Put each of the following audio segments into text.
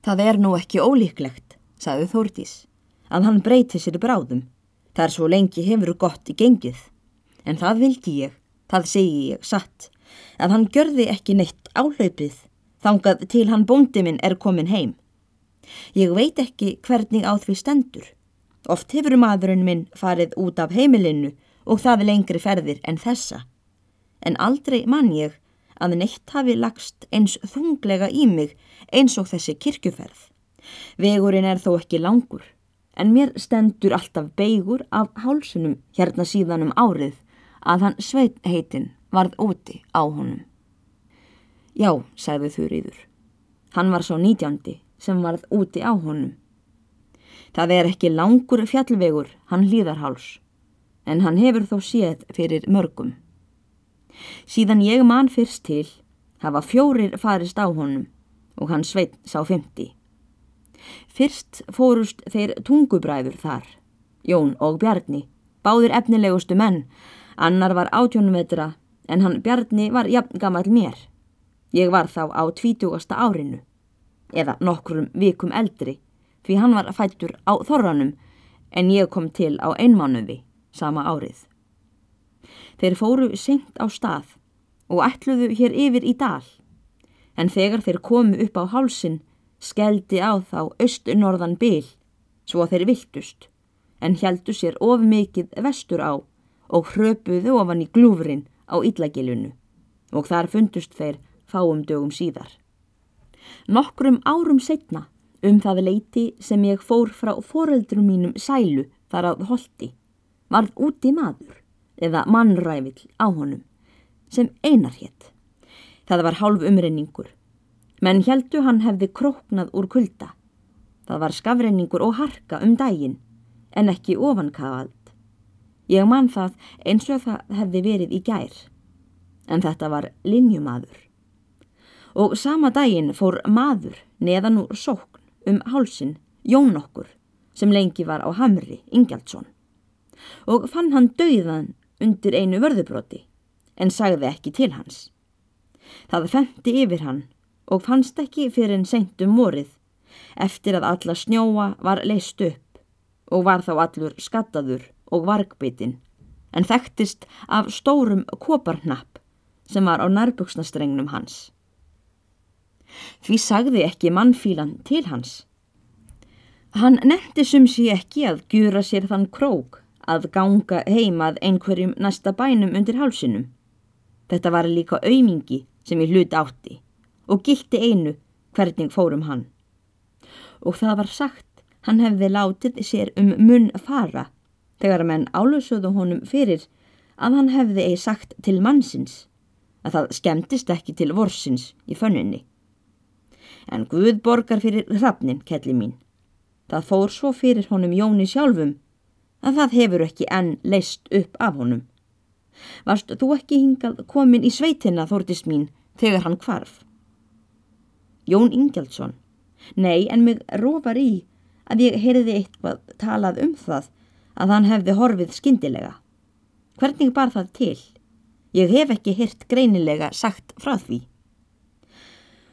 Það er nú ekki ólíklegt, sagði Þórdís, að hann breyti sér bráðum. Það er svo lengi hefur gott í gengið. En það vildi ég, það segi ég satt, að hann gjörði ekki neitt áhlaupið, þangað til hann bóndi minn er komin heim. Ég veit ekki hvernig á því stendur. Oft hefur maðurinn minn farið út af heimilinu og það lengri ferðir en þessa. En aldrei mann ég að neitt hafi lagst eins þunglega í mig eins og þessi kirkjuferð. Vegurinn er þó ekki langur, en mér stendur alltaf beigur af hálsunum hérna síðan um árið að hann sveit heitin varð úti á honum. Já, sagði Þurriður. Hann var svo nítjandi sem varð úti á honum. Það er ekki langur fjallvegur, hann hlýðarháls, en hann hefur þó séð fyrir mörgum. Síðan ég mann fyrst til hafa fjórir farist á honum og hann sveit sá fymti. Fyrst fórust þeir tungubræður þar, Jón og Bjarni, báðir efnilegustu menn, annar var átjónmetra en hann Bjarni var jafn gammal mér. Ég var þá á tvítugasta árinu, eða nokkrum vikum eldri, því hann var fættur á þorranum en ég kom til á einmánuði sama árið. Þeir fóru syngt á stað og ætluðu hér yfir í dal, en þegar þeir komu upp á hálsin skeldi á þá austurnorðan bil, svo þeir viltust, en heldu sér of mikið vestur á og hröpuðu ofan í glúfrin á Íllagilunu og þar fundust þeir fáum dögum síðar. Nokkrum árum setna um það leiti sem ég fór frá foreldrum mínum sælu þar að holdi, varð úti maður eða mannrævill á honum sem einar hétt. Það var hálf umrenningur, menn heldu hann hefði króknað úr kulda. Það var skafrenningur og harka um daginn, en ekki ofankavald. Ég man það eins og það hefði verið í gær, en þetta var linjumadur. Og sama daginn fór maður neðan úr sókn um hálsin Jón okkur sem lengi var á Hamri, Ingjaldsson og fann hann dauðan undir einu vörðubroti en sagði ekki til hans. Það fendi yfir hann og fannst ekki fyrir en sentum morið eftir að alla snjóa var leist upp og var þá allur skattaður og vargbeitin en þekktist af stórum koparnapp sem var á nærbuksnastrengnum hans. Því sagði ekki mannfílan til hans. Hann nefndi sumsi ekki að gjura sér þann krók að ganga heimað einhverjum næsta bænum undir hálsinum. Þetta var líka aumingi sem ég hlut átti og gildi einu hvernig fórum hann. Og það var sagt hann hefði látið sér um munn fara þegar menn álusuðu honum fyrir að hann hefði eigi sagt til mannsins að það skemmtist ekki til vorsins í fönninni. En Guð borgar fyrir hrafnin, kelli mín. Það fór svo fyrir honum Jóni sjálfum að það hefur ekki enn leist upp af honum. Varst þú ekki hingað komin í sveitina, þórtist mín, þegar hann kvarf? Jón Ingjaldsson. Nei, en mig rófar í að ég heyrði eitthvað talað um það að hann hefði horfið skindilega. Hvernig bar það til? Ég hef ekki heyrt greinilega sagt frá því.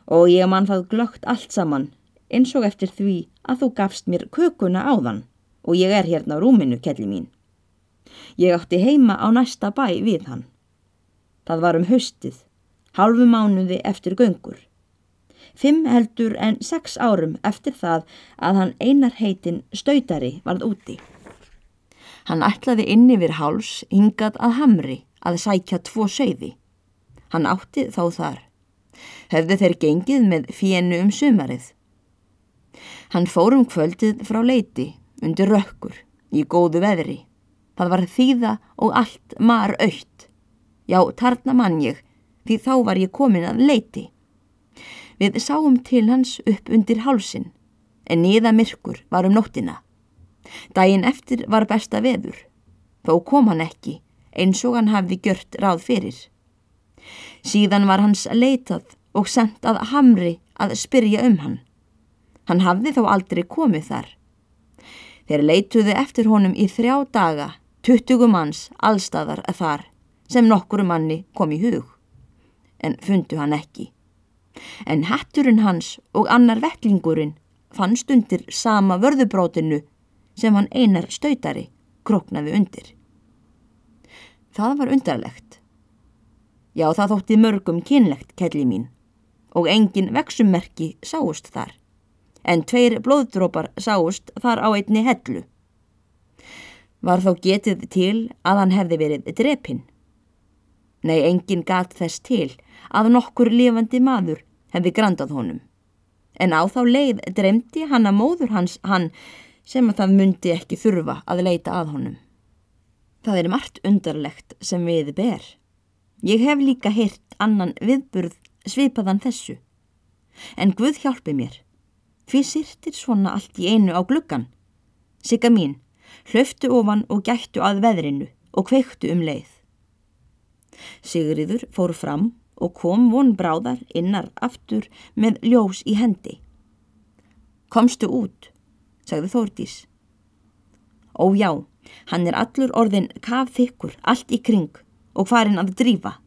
Og ég mann það glögt allt saman, eins og eftir því að þú gafst mér kökuna á þann og ég er hérna á rúminu, kelli mín. Ég átti heima á næsta bæ við hann. Það var um haustið, halvu mánuði eftir göngur. Fimm heldur en sex árum eftir það að hann einar heitin Stautari varð úti. Hann ætlaði inn yfir háls hingað að hamri að sækja tvo söiði. Hann átti þá þar. Hefðu þeir gengið með fjennu um sumarið. Hann fór um kvöldið frá leiti undir rökkur, í góðu veðri. Það var þýða og allt mar aukt. Já, tarna mann ég, því þá var ég komin að leiti. Við sáum til hans upp undir hálsin, en niða myrkur var um nóttina. Dæin eftir var besta veður, þó kom hann ekki, eins og hann hafði gjört ráð fyrir. Síðan var hans leitað og sendt að hamri að spyrja um hann. Hann hafði þó aldrei komið þar. Þeir leituði eftir honum í þrjá daga, tuttugu manns allstaðar að þar sem nokkuru manni kom í hug. En fundu hann ekki. En hatturinn hans og annar vettlingurinn fannst undir sama vörðubrótinu sem hann einar stautari kroknaði undir. Það var undarlegt. Já, það þótti mörgum kynlegt, kelli mín, og engin vexummerki sáust þar, en tveir blóðdrópar sáust þar á einni hellu. Var þá getið til að hann hefði verið drepinn? Nei, engin gat þess til að nokkur lifandi maður hefði grandað honum. En á þá leið dremdi hann að móður hans hann sem að það myndi ekki þurfa að leita að honum. Það er margt undarlegt sem við ber. Ég hef líka heyrt annan viðburð svipaðan þessu. En Guð hjálpi mér. Hví sýrtir svona allt í einu á gluggan? Sigga mín, hlöftu ofan og gættu að veðrinu og kveiktu um leið. Sigriður fór fram og kom von bráðar innar aftur með ljós í hendi. Komstu út, sagði Þórdís. Ó já, hann er allur orðin kafþykkur allt í kring og farin að drífa.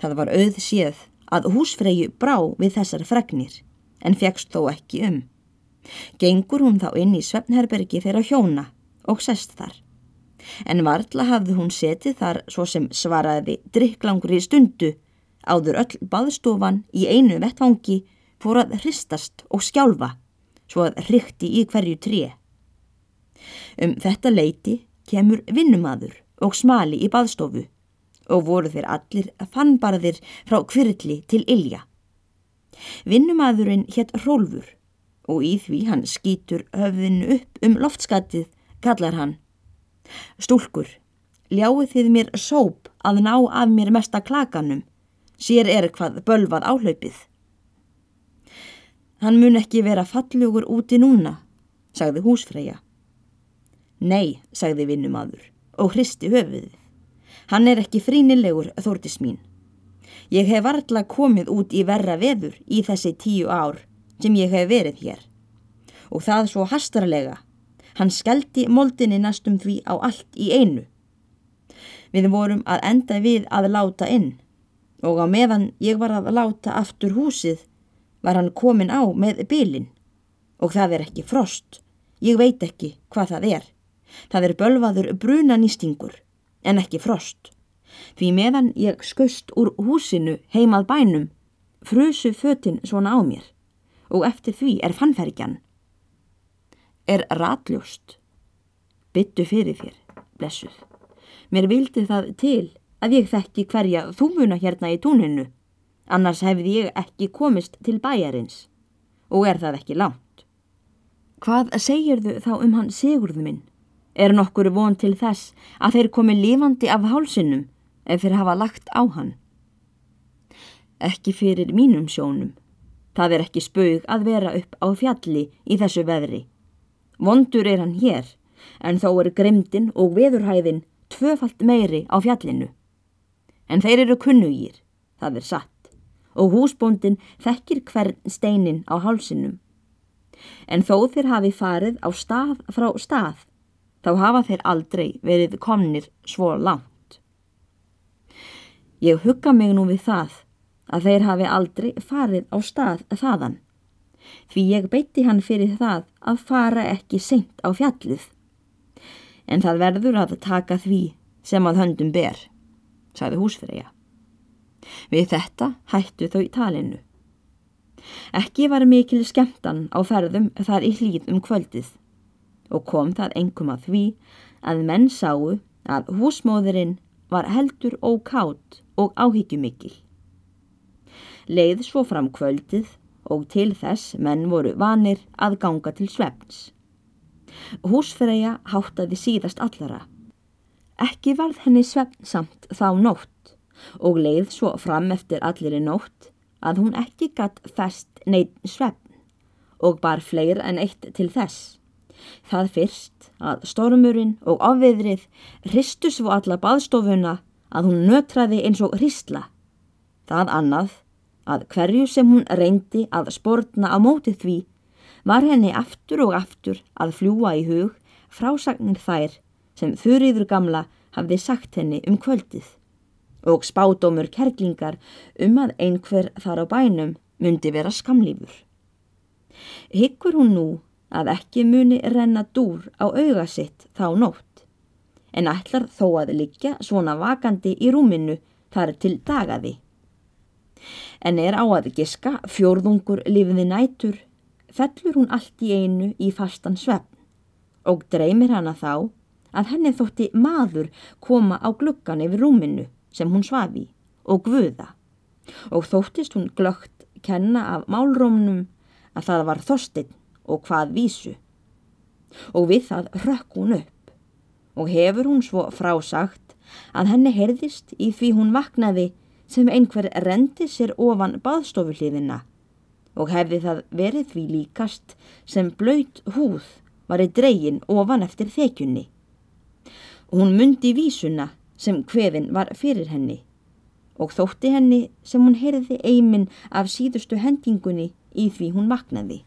Það var auð séð að húsfreyju brá við þessar fregnir en fegst þó ekki um. Gengur hún þá inn í Svefnherbergi fyrir að hjóna og sest þar. En varðla hafði hún setið þar svo sem svaraði drikklangri stundu áður öll baðstofan í einu vettvangi fór að hristast og skjálfa svo að hrykti í hverju tré. Um þetta leiti kemur vinnumadur og smali í baðstofu og voru þeir allir fannbarðir frá kvirli til Ilja. Vinnumadurinn hétt Rólfur og í því hann skýtur höfðinu upp um loftskatið kallar hann Stúlkur, ljáið þið mér sóp að ná af mér mesta klakanum, sér er hvað bölvað áhlaupið. Hann mun ekki vera fallugur úti núna, sagði húsfreyja. Nei, sagði vinnumadur og hristi höfuðið. Hann er ekki frínilegur, þórtis mín. Ég hef varðla komið út í verra veður í þessi tíu ár sem ég hef verið hér. Og það svo hastarlega. Hann skeldi moldinni næstum því á allt í einu. Við vorum að enda við að láta inn og á meðan ég var að láta aftur húsið var hann komin á með bylin og það er ekki frost. Ég veit ekki hvað það er. Það er bölvaður brunanýstingur en ekki frost. Því meðan ég skust úr húsinu heimað bænum frusu fötinn svona á mér og eftir því er fannfergjan. Er ratljóst. Byttu fyrir þér, blessuð. Mér vildi það til að ég þekki hverja þúmuna hérna í túninu annars hefði ég ekki komist til bæjarins og er það ekki lánt. Hvað segir þau þá um hann Sigurðu minn? Er nokkur von til þess að þeir komi lifandi af hálsinnum ef þeir hafa lagt á hann? Ekki fyrir mínum sjónum. Það er ekki spaug að vera upp á fjalli í þessu veðri. Vondur er hann hér, en þó er grimdin og veðurhæðin tvöfalt meiri á fjallinu. En þeir eru kunnugýr, það er satt og húsbóndin þekkir hvern steinin á hálsinum. En þó þeir hafi farið á stað frá stað, þá hafa þeir aldrei verið komnir svo langt. Ég hugga mig nú við það að þeir hafi aldrei farið á stað þaðan, því ég beiti hann fyrir það að fara ekki seint á fjallið. En það verður að taka því sem að höndum ber, sagði húsfreyja. Við þetta hættu þau talinu. Ekki var mikil skemmtan á ferðum þar í hlýð um kvöldið og kom það engum að því að menn sáu að húsmóðurinn var heldur ókátt og áhyggjumikil. Leið svo fram kvöldið og til þess menn voru vanir að ganga til svefns. Húsfreyja háttaði síðast allara. Ekki varð henni svefnsamt þá nótt og leið svo fram eftir allir í nótt að hún ekki gatt fest neitt svefn og bar fleir en eitt til þess. Það fyrst að stormurinn og afviðrið hristu svo alla baðstofuna að hún nötraði eins og hristla. Það annað að hverju sem hún reyndi að sportna á móti því var henni aftur og aftur að fljúa í hug frásagnir þær sem þurriður gamla hafði sagt henni um kvöldið og spádómur kerlingar um að einhver þar á bænum myndi vera skamlífur. Hyggur hún nú að ekki muni renna dúr á auga sitt þá nótt, en ætlar þó að liggja svona vakandi í rúminu þar til dagaði. En er á að giska fjórðungur lifiði nætur, fellur hún allt í einu í fastan svefn og dreymir hana þá að henni þótti maður koma á gluggan yfir rúminu sem hún svafi og guða. Og þóttist hún glögt kenna af málrómnum að það var þostinn og hvað vísu. Og við það rökk hún upp og hefur hún svo frásagt að henni heyrðist í því hún vaknaði sem einhver rendi sér ofan baðstofulíðina og hefði það verið því líkast sem blöyt húð var í dreygin ofan eftir þekjunni. Hún myndi vísuna sem hvefin var fyrir henni og þótti henni sem hún heyrði eimin af síðustu hendingunni í því hún vaknaði.